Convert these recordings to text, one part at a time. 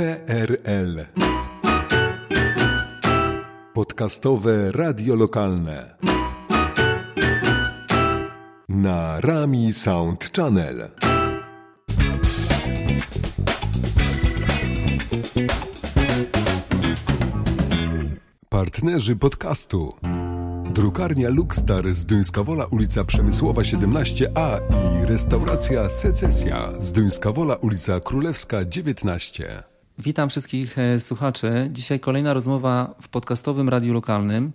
PRL. Podcastowe radio lokalne. Na Rami Sound Channel. Partnerzy podcastu. Drukarnia Luxstar z Duńska Wola, ulica Przemysłowa 17a i restauracja Secesja z Duńska Wola, ulica Królewska 19. Witam wszystkich e, słuchaczy. Dzisiaj kolejna rozmowa w podcastowym radiu lokalnym.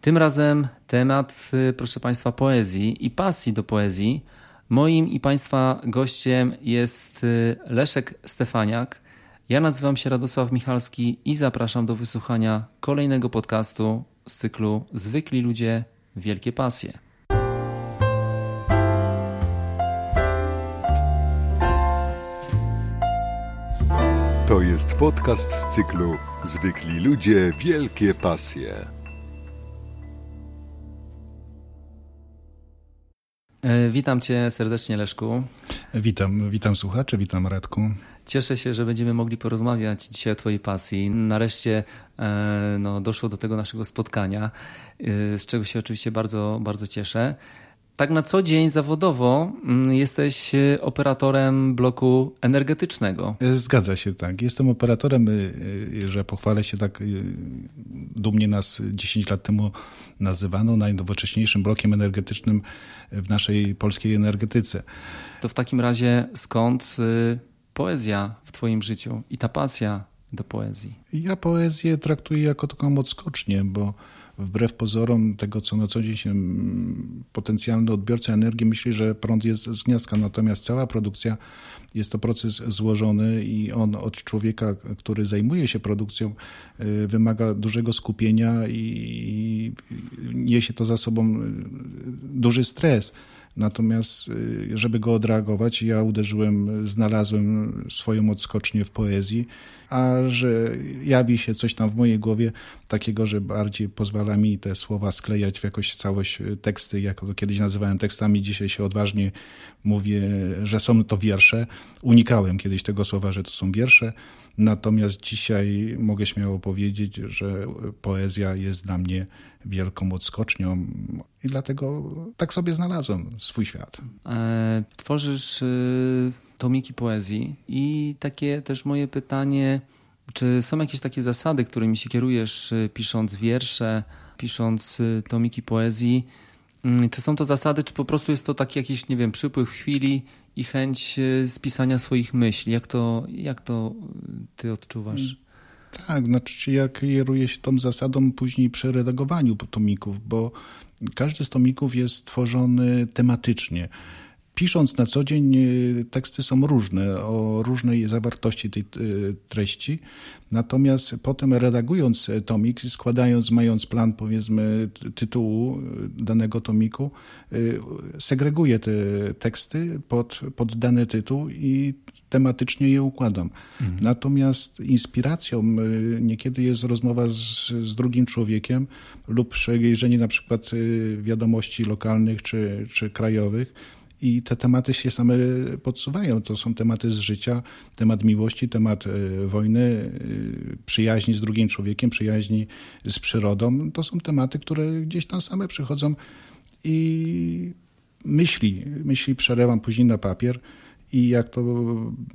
Tym razem temat, e, proszę Państwa, poezji i pasji do poezji. Moim i Państwa gościem jest e, Leszek Stefaniak. Ja nazywam się Radosław Michalski i zapraszam do wysłuchania kolejnego podcastu z cyklu Zwykli ludzie, wielkie pasje. Jest podcast z cyklu Zwykli ludzie, wielkie pasje. E, Witam Cię serdecznie, Leszku. Witam, witam słuchacze, witam Radku. Cieszę się, że będziemy mogli porozmawiać dzisiaj o Twojej pasji. Nareszcie e, no, doszło do tego naszego spotkania, e, z czego się oczywiście bardzo, bardzo cieszę. Tak na co dzień zawodowo mm, jesteś e, operatorem bloku energetycznego. Zgadza się, tak. Jestem operatorem, y, y, że pochwalę się tak, y, dumnie nas 10 lat temu nazywano najnowocześniejszym blokiem energetycznym w naszej polskiej energetyce. To w takim razie skąd y, poezja w Twoim życiu i ta pasja do poezji? Ja poezję traktuję jako taką odskocznię, bo wbrew pozorom tego, co na co dzień się mm, potencjalny odbiorca energii myśli, że prąd jest z gniazdka, natomiast cała produkcja jest to proces złożony i on od człowieka, który zajmuje się produkcją, y, wymaga dużego skupienia i niesie to za sobą y, duży stres. Natomiast, y, żeby go odreagować, ja uderzyłem, znalazłem swoją odskocznię w poezji, a że jawi się coś tam w mojej głowie takiego, że bardziej pozwala mi te słowa sklejać w jakoś całość y, teksty, jak to kiedyś nazywałem tekstami, dzisiaj się odważnie mówię, że są to wiersze. Unikałem kiedyś tego słowa, że to są wiersze, natomiast dzisiaj mogę śmiało powiedzieć, że poezja jest dla mnie wielką odskocznią i dlatego tak sobie znalazłem swój świat. E, tworzysz y, tomiki poezji i takie też moje pytanie, czy są jakieś takie zasady, którymi się kierujesz y, pisząc wiersze, pisząc y, tomiki poezji? Mm, Czy są to zasady, czy po prostu jest to taki jakiś, nie wiem, przypływ chwili i chęć y, spisania swoich myśli? Jak to, jak to y, ty odczuwasz? Tak, znaczy ja kieruję się tą zasadą później przy redagowaniu tomików, bo każdy z tomików jest tworzony tematycznie. Pisząc na co dzień y, teksty są różne, o różnej zawartości tej y, treści, natomiast potem redagując tomik, składając, mając plan powiedzmy ty- tytułu y, danego tomiku, segreguję te teksty pod, pod dany tytuł i tematycznie je układam. Natomiast inspiracją y, niekiedy jest rozmowa z, z drugim człowiekiem lub przejrzenie na przykład y, wiadomości lokalnych czy, czy krajowych i te tematy się same podsuwają. To są tematy z życia, temat miłości, temat y, wojny, przyjaźni z drugim człowiekiem, przyjaźni z przyrodą. To są tematy, które gdzieś tam same przychodzą i myśli, myśli przerywam później na papier. I jak to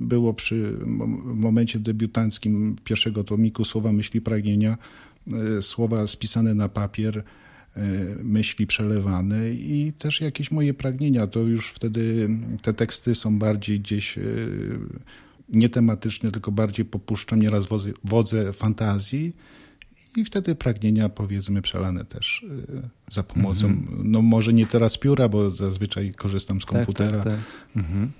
było przy mom- momencie debiutanckim pierwszego tomiku Słowa Myśli Pragnienia, e, słowa spisane na papier, e, myśli przelewane i też jakieś moje pragnienia, to już wtedy te teksty są bardziej gdzieś e, nie tematyczne, tylko bardziej popuszczam nieraz wodze, wodze fantazji i wtedy pragnienia powiedzmy przelane też za pomocą, no może nie teraz pióra, bo zazwyczaj korzystam z komputera. Tak, tak, tak. Mhm.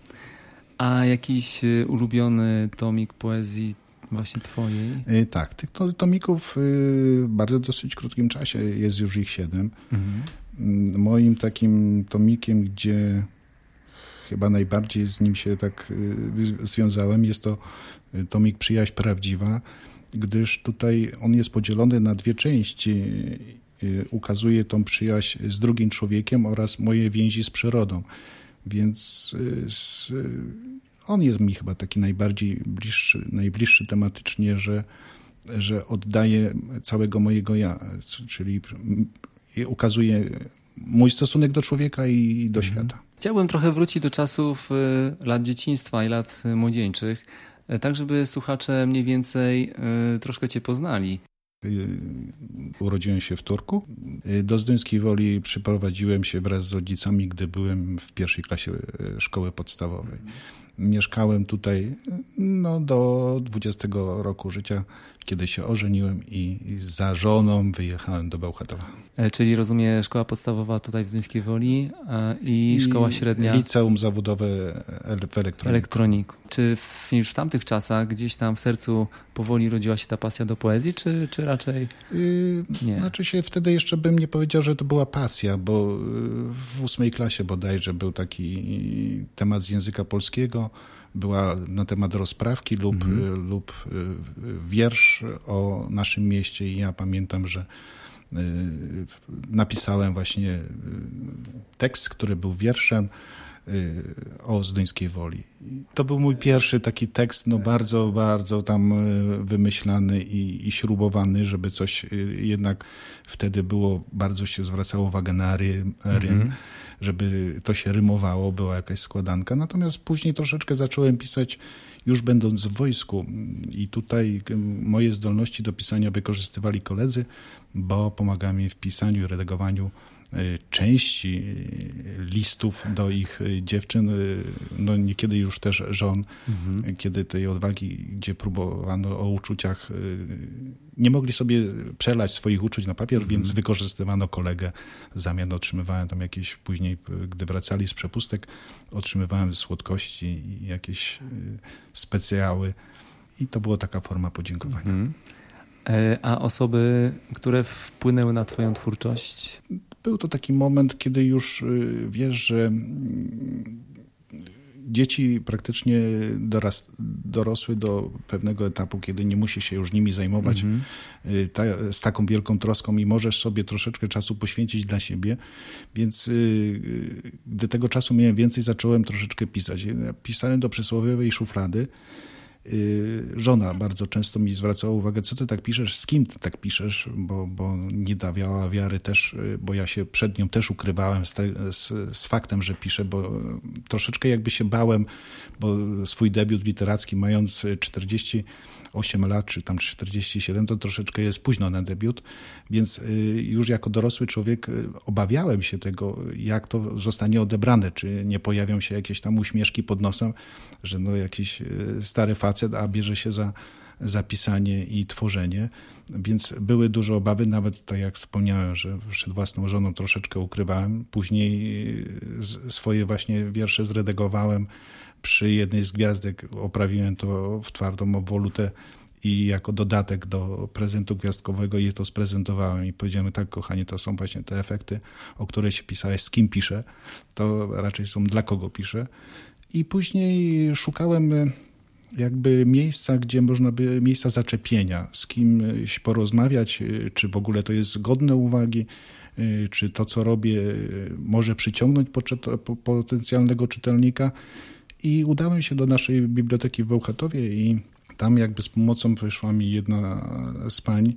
A jakiś y, ulubiony tomik poezji właśnie twojej? Y, Tak, tych to- tomików y, w bardzo dosyć krótkim czasie, jest już ich siedem. Mhm. Mm, Moim takim tomikiem, gdzie chyba najbardziej z nim się tak związałem, jest to tomik Przyjaźń Prawdziwa, gdyż tutaj on jest podzielony na dwie części. Ukazuje tą przyjaźń z drugim człowiekiem oraz moje więzi z przyrodą. Więc y, y, on jest mi chyba taki najbardziej bliższy, najbliższy tematycznie, że, że oddaje całego mojego ja, czyli ukazuje mój stosunek do człowieka i do mhm. świata. Chciałbym trochę wrócić do czasów y, lat dzieciństwa i lat młodzieńczych, tak żeby słuchacze mniej więcej troszkę Cię poznali. Urodziłem się w Turku. Do Zduńskiej Woli przyprowadziłem się wraz z rodzicami, gdy byłem w pierwszej klasie szkoły podstawowej. Mieszkałem tutaj no, do 20 roku życia kiedy się ożeniłem i za żoną wyjechałem do Bełchatowa. E, czyli rozumiem szkoła podstawowa tutaj w Zduńskiej Woli i, i szkoła średnia? Liceum zawodowe w elektroniku. elektroniku. Czy w, już w tamtych czasach gdzieś tam w sercu powoli rodziła się ta pasja do poezji, czy, czy raczej yy, nie? Znaczy się wtedy jeszcze bym nie powiedział, że to była pasja, bo w ósmej klasie bodajże był taki temat z języka polskiego, była na temat rozprawki lub, mhm. lub y, wiersz o naszym mieście i ja pamiętam, że y, napisałem właśnie y, tekst, który był wierszem o Zduńskiej Woli. To był mój pierwszy taki tekst, no bardzo, bardzo tam wymyślany i, i śrubowany, żeby coś jednak wtedy było, bardzo się zwracało uwagę na rym, rym żeby to się rymowało, była jakaś składanka. Natomiast później troszeczkę zacząłem pisać już będąc w wojsku i tutaj moje zdolności do pisania wykorzystywali koledzy, bo pomagali mi w pisaniu i redagowaniu E, części e, listów do ich e, dziewczyn, no niekiedy już też żon, mhm. kiedy tej odwagi, gdzie próbowano o uczuciach, nie mogli sobie przelać swoich uczuć na papier, mhm. więc wykorzystywano kolegę. W zamian otrzymywałem tam jakieś, później, gdy wracali z przepustek, otrzymywałem słodkości i jakieś specjały. I to była taka forma podziękowania. Mhm. A osoby, które wpłynęły na Twoją twórczość? Był to taki moment, kiedy już y, wiesz, że mm, dzieci praktycznie doras, dorosły do pewnego etapu, kiedy nie musisz się już nimi zajmować mm -hmm. ta, z taką wielką troską i możesz sobie troszeczkę czasu poświęcić dla siebie. Więc y, gdy tego czasu miałem więcej, zacząłem troszeczkę pisać. Pisałem do przysłowiowej szuflady. Y, żona bardzo często mi zwracała uwagę, co ty tak piszesz, z kim ty tak piszesz, bo, bo nie dawiała wiary też, y, bo ja się przed nią też ukrywałem z, te, z, z, faktem, że piszę, bo troszeczkę jakby się bałem, bo swój debiut literacki mając 40 8 lat, czy tam 47, to troszeczkę jest późno na debiut, więc y, już jako dorosły człowiek y, obawiałem się tego, jak to zostanie odebrane, czy nie pojawią się jakieś tam uśmieszki pod nosem, że no jakiś y, stary facet, a bierze się za zapisanie i tworzenie, więc były duże obawy, nawet tak jak wspomniałem, że przed własną żoną troszeczkę ukrywałem. Później swoje właśnie wiersze zredagowałem przy jednej z gwiazdek oprawiłem to w twardą obwolutę i jako dodatek do prezentu gwiazdkowego je to sprezentowałem i powiedziałem tak, kochanie, to są właśnie te efekty, o które się pisałeś, z kim piszę, to raczej są dla kogo piszę. I później szukałem e, jakby miejsca, gdzie można by, miejsca zaczepienia, z kimś porozmawiać, e, czy w ogóle to jest godne uwagi, e, czy to, co robię, może przyciągnąć potencjalnego czytelnika. I udałem się do naszej biblioteki w Bełchatowie i tam jakby z pomocą wyszła mi jedna z pań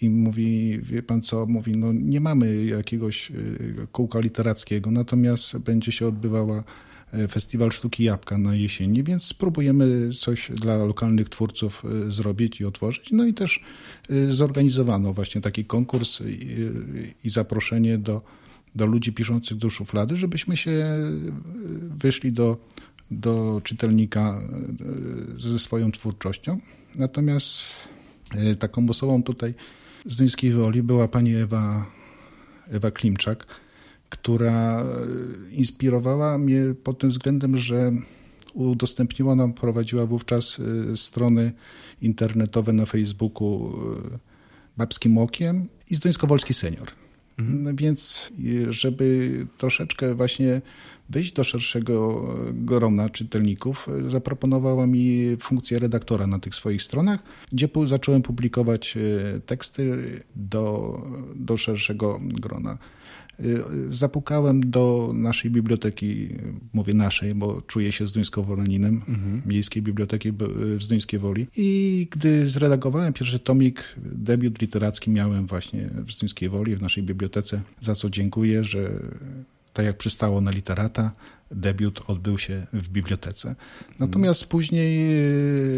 i mówi, wie pan co, mówi, no nie mamy jakiegoś y, kółka literackiego, natomiast będzie się odbywała y, Festiwal Sztuki Jabłka na jesieni, więc spróbujemy coś dla lokalnych twórców y, zrobić i otworzyć. No i też zorganizowano właśnie taki konkurs i, zaproszenie do, do ludzi piszących do szuflady, żebyśmy się wyszli do do czytelnika e, ze swoją twórczością. Natomiast e, taką osobą tutaj z Duńskiej Woli była pani Ewa, Ewa Klimczak, która e, inspirowała mnie pod tym względem, że udostępniła nam, prowadziła wówczas strony internetowe na Facebooku Babskim Okiem i Zduńskowolski Senior. Mhm. Więc żeby troszeczkę właśnie wyjść do szerszego grona czytelników, zaproponowała mi funkcję redaktora na tych swoich stronach, gdzie zacząłem publikować e, teksty do, do szerszego grona. Zapukałem do naszej biblioteki, mówię naszej, bo czuję się zduńsko-wolaninem, mhm. Miejskiej Biblioteki w Zduńskiej Woli. I gdy zredagowałem pierwszy tomik, debiut literacki miałem właśnie w Zduńskiej Woli, w naszej bibliotece, za co dziękuję, że tak jak przystało na literata, debiut odbył się w bibliotece. Natomiast hmm. później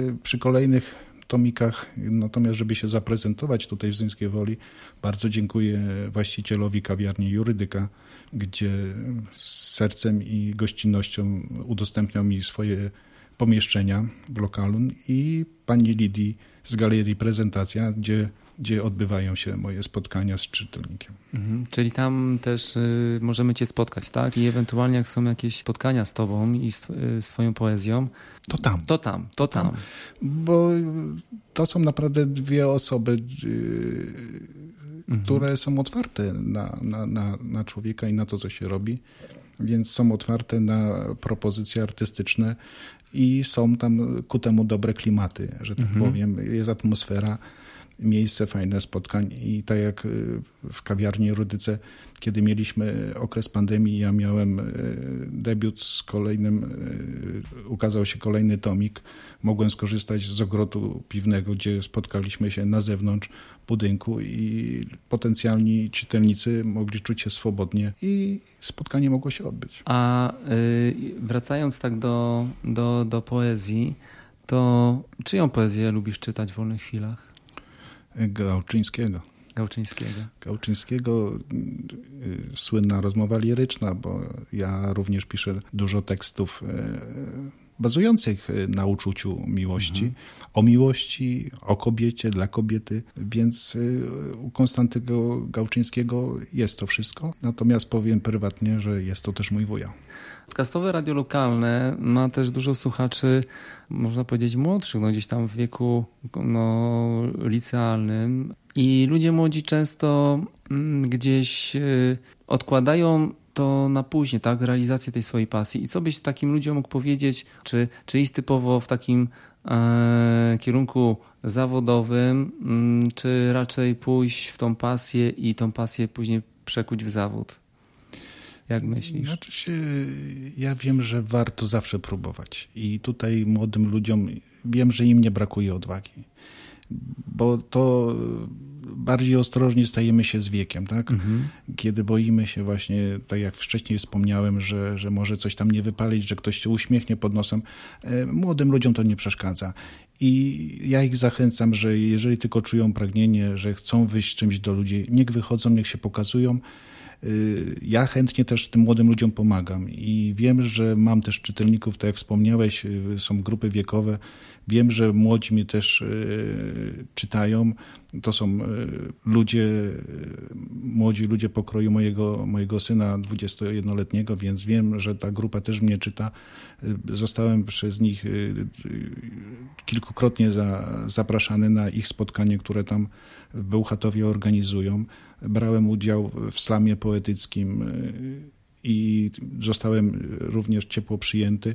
y, przy kolejnych tomikach, natomiast żeby się zaprezentować tutaj w Zyńskiej Woli, bardzo dziękuję właścicielowi kawiarni Jurydyka, gdzie z sercem i gościnnością udostępniał mi swoje pomieszczenia w lokalu. I pani Lidii z Galerii Prezentacja, gdzie gdzie odbywają się moje spotkania z czytelnikiem. Mhm, czyli tam też y, możemy Cię spotkać, tak? I ewentualnie jak są jakieś spotkania z Tobą i z y, swoją poezją, to tam. To tam, to tam. Bo to są naprawdę dwie osoby, y, mhm. które są otwarte na, na, na, na człowieka i na to, co się robi, więc są otwarte na propozycje artystyczne i są tam ku temu dobre klimaty, że tak mhm. powiem. Jest atmosfera miejsce fajne spotkań i tak jak y, w kawiarni Rudyce, kiedy mieliśmy okres pandemii, ja miałem y, debiut z kolejnym, y, ukazał się kolejny tomik, mogłem skorzystać z ogrodu piwnego, gdzie spotkaliśmy się na zewnątrz budynku i potencjalni czytelnicy mogli czuć się swobodnie i spotkanie mogło się odbyć. A wracając tak do, do, do poezji, to czyją poezję lubisz czytać w wolnych chwilach? Gałczyńskiego. Gałczyńskiego. Gałczyńskiego, y, słynna rozmowa liryczna, bo ja również piszę dużo tekstów y, bazujących y, na uczuciu miłości, mhm. o miłości, o kobiecie, dla kobiety, więc u Konstantego Gałczyńskiego jest to wszystko. Natomiast powiem prywatnie, że jest to też mój wuja. Podcastowe radio lokalne ma też dużo słuchaczy, można powiedzieć, młodszych, no gdzieś tam w wieku no, licealnym. I ludzie młodzi często mm, gdzieś y, odkładają to na później, tak, realizację tej swojej pasji. I co byś takim ludziom mógł powiedzieć, czy, czy iść typowo w takim e, kierunku zawodowym, mm, czy raczej pójść w tą pasję i tą pasję później przekuć w zawód? Jak myślisz? Znaczy się, ja wiem, że warto zawsze próbować. I tutaj młodym ludziom wiem, że im nie brakuje odwagi. Bo to bardziej ostrożnie stajemy się z wiekiem, tak? Mhm. Kiedy boimy się właśnie, tak jak wcześniej wspomniałem, że, że może coś tam nie wypalić, że ktoś się uśmiechnie pod nosem. E, młodym ludziom to nie przeszkadza. I ja ich zachęcam, że jeżeli tylko czują pragnienie, że chcą wyjść czymś do ludzi, niech wychodzą, niech się pokazują ja chętnie też tym młodym ludziom pomagam i wiem, że mam też czytelników, tak jak wspomniałeś, y, są grupy wiekowe. Wiem, że młodzi mi też y, czytają. To są ludzie, młodzi ludzie pokroju mojego, mojego syna 21-letniego, więc wiem, że ta grupa też mnie czyta. Zostałem przez nich kilkukrotnie za, zapraszany na ich spotkanie, które tam w Bełchatowie organizują brałem udział w slamie poetyckim y, i zostałem również ciepło przyjęty.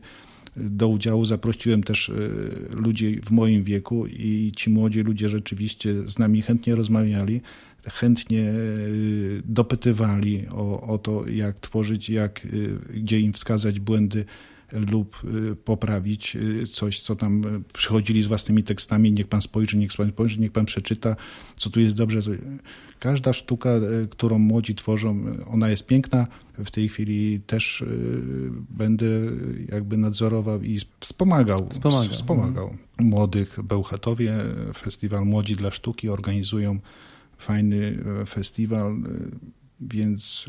Do udziału zaprosiłem też y, ludzi w moim wieku i ci młodzi ludzie rzeczywiście z nami chętnie rozmawiali, chętnie y, dopytywali o, o to, jak tworzyć, jak, gdzie im wskazać błędy lub poprawić coś, co tam przychodzili z własnymi tekstami. Niech pan spojrzy, niech pan spojrzy, niech pan przeczyta, co tu jest dobrze. Każda sztuka, którą młodzi tworzą, ona jest piękna. W tej chwili też będę jakby nadzorował i wspomagał, wspomagał. wspomagał. Mhm. młodych. Bełchatowie, Festiwal Młodzi dla Sztuki organizują fajny festiwal, więc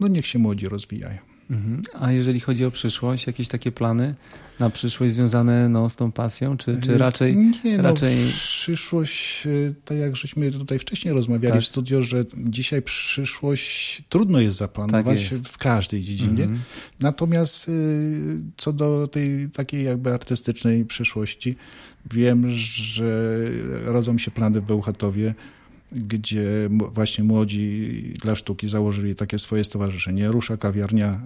no niech się młodzi rozwijają. Mhm. A jeżeli chodzi o przyszłość, jakieś takie plany na przyszłość związane no, z tą pasją, czy, czy raczej... Nie, no, raczej... przyszłość, e, tak jak żeśmy tutaj wcześniej rozmawiali tak. w studio, że dzisiaj przyszłość trudno jest zaplanować tak jest. w każdej dziedzinie. Mhm. Natomiast e, co do tej takiej jakby artystycznej przyszłości, wiem, że rodzą się plany w Bełchatowie, gdzie właśnie młodzi dla sztuki założyli takie swoje stowarzyszenie. Rusza kawiarnia, e,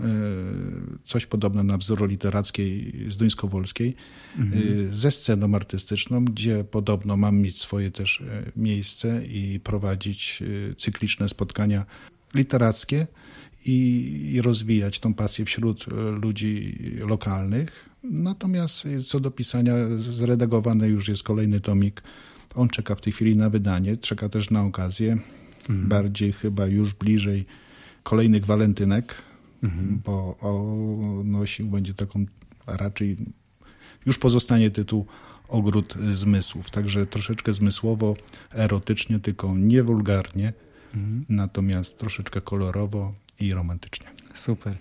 coś podobne na wzór literackiej z Duńskowolskiej, mhm. E, ze sceną artystyczną, gdzie podobno mam mieć swoje też e, miejsce i prowadzić cykliczne spotkania literackie i, i rozwijać tą pasję wśród ludzi lokalnych. Natomiast co do pisania, zredagowany już jest kolejny tomik. On czeka w tej chwili na wydanie, czeka też na okazję. Mhm. Bardziej chyba już bliżej kolejnych walentynek, mhm. bo nosił będzie taką raczej już pozostanie tytuł Ogród Zmysłów. Także troszeczkę zmysłowo, erotycznie, tylko nie wulgarnie, mhm. natomiast troszeczkę kolorowo i romantycznie. Super.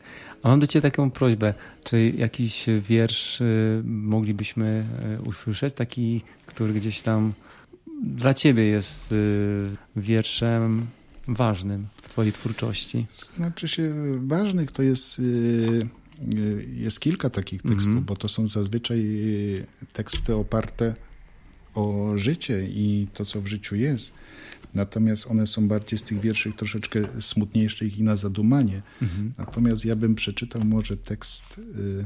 A mam do Ciebie taką prośbę. Czy jakiś wiersz y, moglibyśmy y, usłyszeć? Taki, który gdzieś tam dla Ciebie jest y, wierszem ważnym w Twojej twórczości? Znaczy się, ważnych to jest jest kilka takich tekstów, mm -hmm. bo to są zazwyczaj teksty oparte o życie i to, co w życiu jest. Natomiast one są bardziej z tych wierszy troszeczkę smutniejszych i na zadumanie. Mhm. Natomiast ja bym przeczytał może tekst y,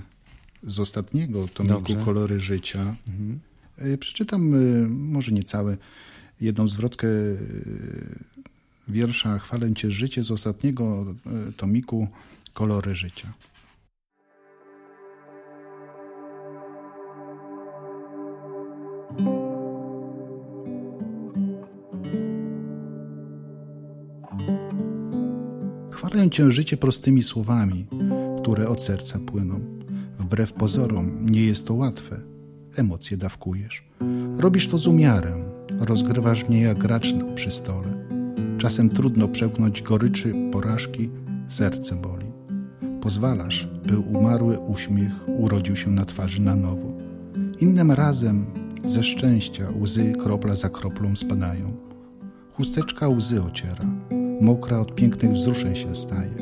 z ostatniego tomiku Dobrze. Kolory Życia. Mhm. Y, przeczytam y, może nie cały, jedną zwrotkę wiersza Chwalę Cię życie z ostatniego tomiku Kolory Życia. Chwalę Cię życie prostymi słowami, które od serca płyną. Wbrew pozorom nie jest to łatwe. Emocje dawkujesz. Robisz to z umiarem. Rozgrywasz mnie jak gracz przy stole. Czasem trudno przełknąć goryczy porażki, serce boli. Pozwalasz, by umarły uśmiech urodził się na twarzy na nowo. Innym razem ze szczęścia łzy kropla za kroplą spadają. Chusteczka łzy ociera mokra od pięknych wzruszeń się staje.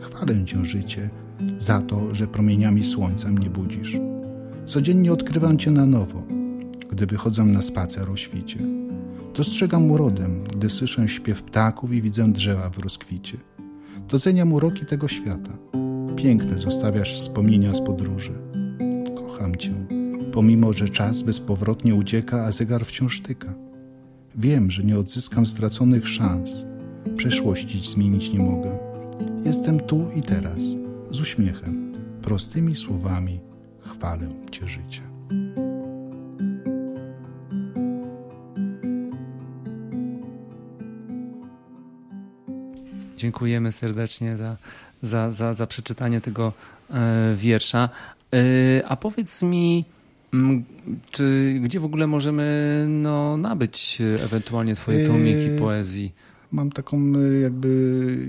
Chwalę Cię, życie, za to, że promieniami słońca mnie budzisz. Codziennie odkrywam Cię na nowo, gdy wychodzę na spacer o świcie. Dostrzegam urodem, gdy słyszę śpiew ptaków i widzę drzewa w rozkwicie. Doceniam uroki tego świata. Piękne zostawiasz wspomnienia z podróży. Kocham Cię, pomimo że czas bezpowrotnie ucieka, a zegar wciąż tyka. Wiem, że nie odzyskam straconych szans, Przeszłości zmienić nie mogę. Jestem tu i teraz, z uśmiechem, prostymi słowami chwalę Cię życie. Dziękujemy serdecznie za, za, za, za przeczytanie tego e, wiersza. E, a powiedz mi, m, czy gdzie w ogóle możemy no, nabyć ewentualnie Twoje tomiki poezji? Mam taką y, jakby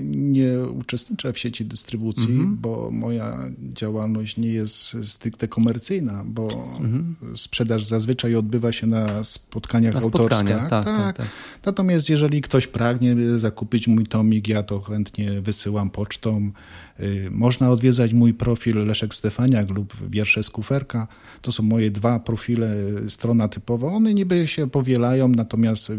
nie uczestniczę w sieci dystrybucji, -hmm. bo moja działalność nie jest stricte komercyjna, bo -hmm. sprzedaż zazwyczaj odbywa się na spotkaniach na autorskich. Tak, tak, tak, tak. Natomiast jeżeli ktoś pragnie zakupić mój tomik, ja to chętnie wysyłam pocztą. Y, można odwiedzać mój profil Leszek Stefaniak lub wiersze z kuferka. To są moje dwa profile, strona typowa. One niby się powielają, natomiast y,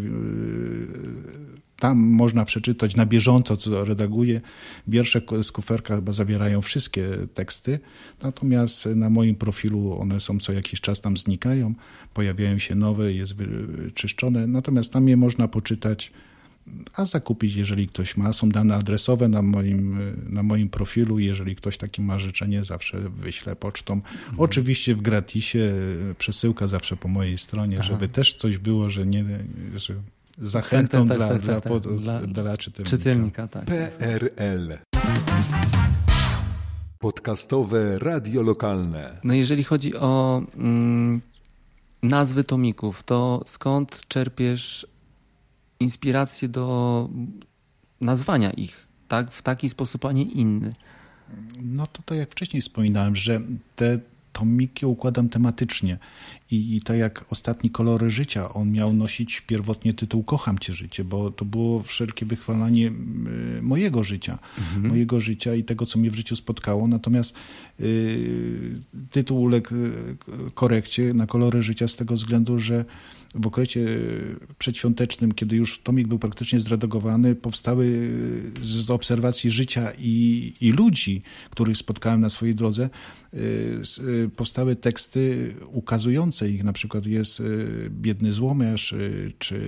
tam można przeczytać na bieżąco, co redaguję. Wiersze z kuferka chyba zawierają wszystkie teksty, natomiast na moim profilu one są co jakiś czas tam znikają, pojawiają się nowe, jest wyczyszczone, natomiast tam je można poczytać, a zakupić, jeżeli ktoś ma. Są dane adresowe na moim, na moim profilu. Jeżeli ktoś takie ma życzenie, zawsze wyślę pocztą. Mhm. Oczywiście w gratisie, przesyłka zawsze po mojej stronie, Aha. żeby też coś było, że nie, że zachętą tak, tak, tak, dla, dla, dla, dla czytelnika. czytelnika tak. PRL. Podcastowe radio lokalne. No jeżeli chodzi o mm, nazwy tomików, to skąd czerpiesz inspirację do nazwania ich tak, w taki sposób, a nie inny? No to tak jak wcześniej wspominałem, że te tomiki układam tematycznie. I, I tak jak ostatni kolory życia, on miał nosić pierwotnie tytuł Kocham Cię życie, bo to było wszelkie wychwalanie mojego życia, mhm. mojego życia i tego, co mnie w życiu spotkało. Natomiast y, tytuł uległ y, korekcie na kolory życia z tego względu, że w okresie przedświątecznym, kiedy już tomik był praktycznie zredagowany, powstały z obserwacji życia i, i ludzi, których spotkałem na swojej drodze, y, powstały teksty ukazujące ich. Na przykład jest Biedny Złomiarz, czy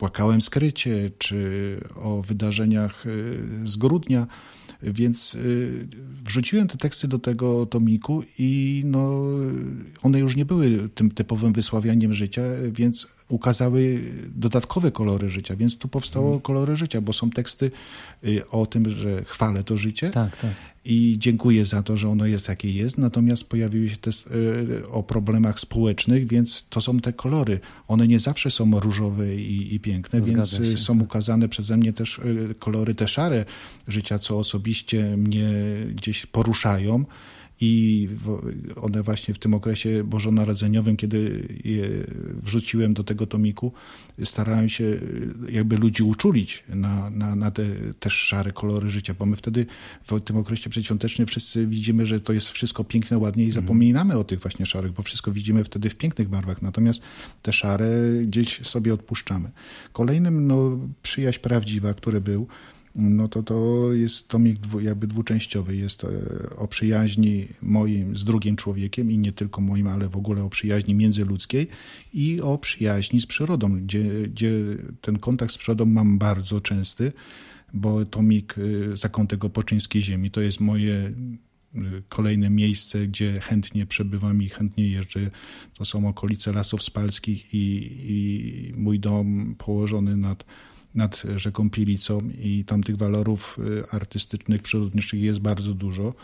Płakałem skrycie, czy o wydarzeniach z grudnia. Więc wrzuciłem te teksty do tego tomiku i no, one już nie były tym typowym wysławianiem życia, więc ukazały dodatkowe kolory życia, więc tu powstało mhm. kolory życia, bo są teksty y, o tym, że chwalę to życie tak, tak. i dziękuję za to, że ono jest jakie jest, natomiast pojawiły się też y, o problemach społecznych, więc to są te kolory. One nie zawsze są różowe i, i piękne, Zgadza więc y, się, są tak. ukazane przeze mnie też kolory te szare życia, co osobiście mnie gdzieś poruszają i one właśnie w tym okresie bożonarodzeniowym, kiedy je wrzuciłem do tego tomiku, starałem się jakby ludzi uczulić na, na, na te też szare kolory życia, bo my wtedy w tym okresie przedświątecznym wszyscy widzimy, że to jest wszystko piękne, ładnie i mhm. zapominamy o tych właśnie szarych, bo wszystko widzimy wtedy w pięknych barwach, natomiast te szare gdzieś sobie odpuszczamy. Kolejnym, no, przyjaźń prawdziwa, który był, no to to jest tomik jakby dwuczęściowy. Jest e, o przyjaźni moim z drugim człowiekiem i nie tylko moim, ale w ogóle o przyjaźni międzyludzkiej i o przyjaźni z przyrodą, gdzie, gdzie ten kontakt z przyrodą mam bardzo częsty, bo tomik e, Zakątek Opoczyńskiej Ziemi to jest moje e, kolejne miejsce, gdzie chętnie przebywam i chętnie jeżdżę. To są okolice Lasów Spalskich i, i mój dom położony nad nad rzeką Pilicą i tam tych walorów y, artystycznych, przyrodniczych jest bardzo dużo.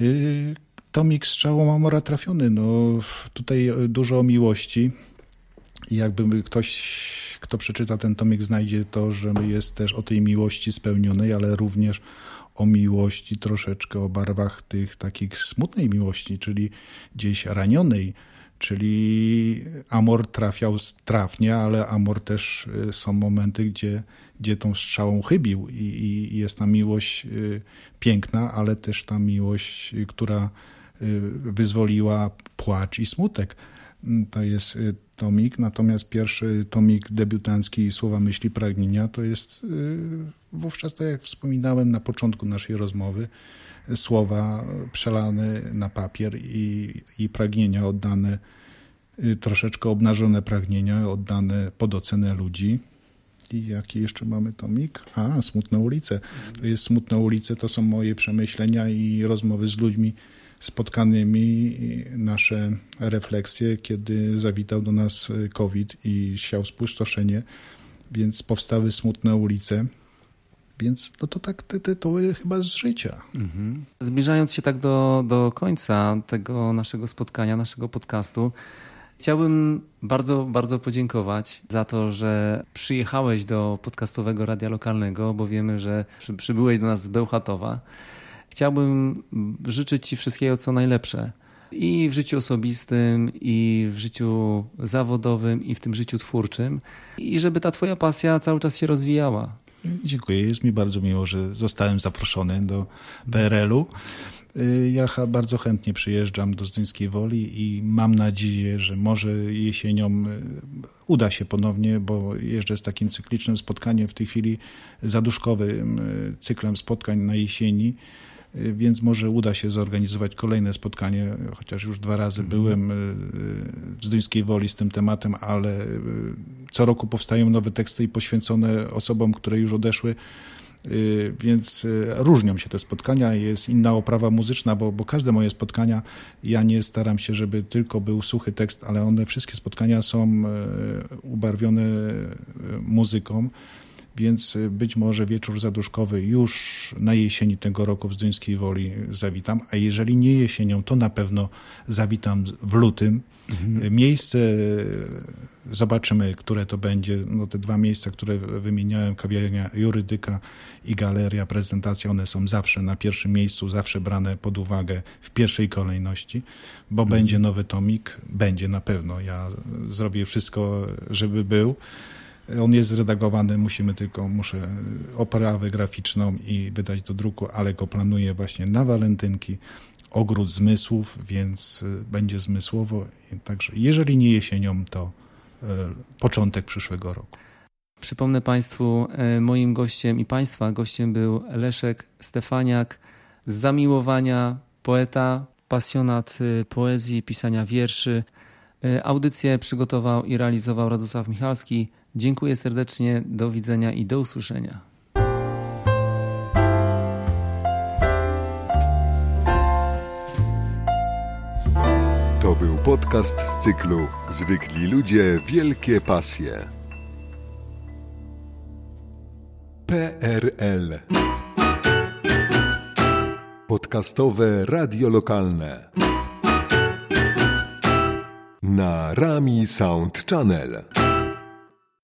Y, tomik strzału Mamora trafiony. No, tutaj dużo o miłości. I jakby ktoś, kto przeczyta ten tomik, znajdzie to, że jest też o tej miłości spełnionej, ale również o miłości troszeczkę o barwach tych takich smutnej miłości, czyli gdzieś ranionej, Czyli Amor trafiał trafnie, ale Amor też y, są momenty, gdzie, gdzie tą strzałą chybił i, i jest ta miłość y, piękna, ale też ta miłość, y, która wyzwoliła płacz i smutek. Mm, to jest tomik, natomiast pierwszy tomik debiutancki Słowa Myśli Pragnienia to jest wówczas, tak jak wspominałem na początku naszej rozmowy, słowa przelane na papier i, i pragnienia oddane, y, troszeczkę obnażone pragnienia oddane pod ocenę ludzi. I jaki jeszcze mamy tomik? A, Smutne ulice. To jest Smutne ulice, to są moje przemyślenia i rozmowy z ludźmi spotkanymi, nasze refleksje, kiedy zawitał do nas COVID i siał spustoszenie, więc powstały Smutne ulice. Więc no to tak te tytuły chyba z życia. Mhm. Zbliżając się tak do, do końca tego naszego spotkania, naszego podcastu, chciałbym bardzo, bardzo podziękować za to, że przyjechałeś do podcastowego radia lokalnego, bo wiemy, że przy, przybyłeś do nas z Bełchatowa. Chciałbym życzyć Ci wszystkiego, co najlepsze. I w życiu osobistym, i w życiu zawodowym, i w tym życiu twórczym. I żeby ta Twoja pasja cały czas się rozwijała Dziękuję. Jest mi bardzo miło, że zostałem zaproszony do PRL-u. Y, ja bardzo chętnie przyjeżdżam do Zduńskiej Woli i mam nadzieję, że może jesienią y, uda się ponownie, bo jeżdżę z takim cyklicznym spotkaniem w tej chwili zaduszkowym y, cyklem spotkań na jesieni więc może uda się zorganizować kolejne spotkanie, chociaż już dwa razy mhm. byłem y, w Zduńskiej Woli z tym tematem, ale y, co roku powstają nowe teksty i poświęcone osobom, które już odeszły, y, więc różnią się te spotkania, jest inna oprawa muzyczna, bo, bo każde moje spotkania, ja nie staram się, żeby tylko był suchy tekst, ale one wszystkie spotkania są ubarwione muzyką więc y, być może wieczór zaduszkowy już na jesieni tego roku w Zduńskiej Woli zawitam, a jeżeli nie jesienią, to na pewno zawitam w lutym. Mhm. Y, miejsce y, zobaczymy, które to będzie. No te dwa miejsca, które wymieniałem, kawiarnia Jurydyka i galeria, prezentacja, one są zawsze na pierwszym miejscu, zawsze brane pod uwagę w pierwszej kolejności, bo mhm. będzie nowy tomik, będzie na pewno. Ja zrobię wszystko, żeby był. On jest zredagowany, musimy tylko, muszę oprawę graficzną i wydać do druku, ale go planuję właśnie na walentynki, ogród zmysłów, więc y, będzie zmysłowo. Także jeżeli nie jesienią, to y, początek przyszłego roku. Przypomnę Państwu, moim gościem i Państwa gościem był Leszek Stefaniak z zamiłowania, poeta, pasjonat poezji, pisania wierszy, Audycję przygotował i realizował Radosław Michalski. Dziękuję serdecznie, do widzenia i do usłyszenia. To był podcast z cyklu Zwykli ludzie, wielkie pasje. PRL Podcastowe radio lokalne na Rami Sound Channel.